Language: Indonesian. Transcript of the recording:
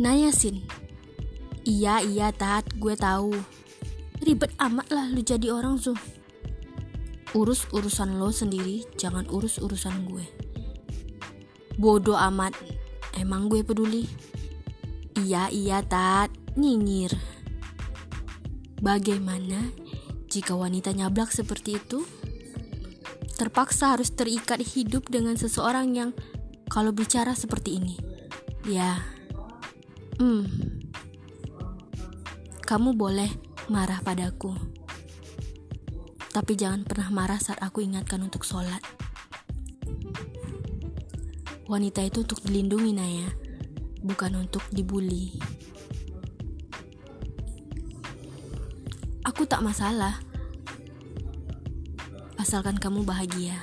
Naya Sin. Iya, iya, Tat, gue tahu. Ribet amat lah lu jadi orang tuh. Urus urusan lo sendiri, jangan urus urusan gue. Bodoh amat, emang gue peduli. Iya, iya, Tat, nyinyir. Bagaimana jika wanita nyablak seperti itu? Terpaksa harus terikat hidup dengan seseorang yang kalau bicara seperti ini. Ya, hmm, kamu boleh marah padaku. Tapi jangan pernah marah saat aku ingatkan untuk sholat. Wanita itu untuk dilindungi, Naya, bukan untuk dibully. Aku tak masalah, asalkan kamu bahagia.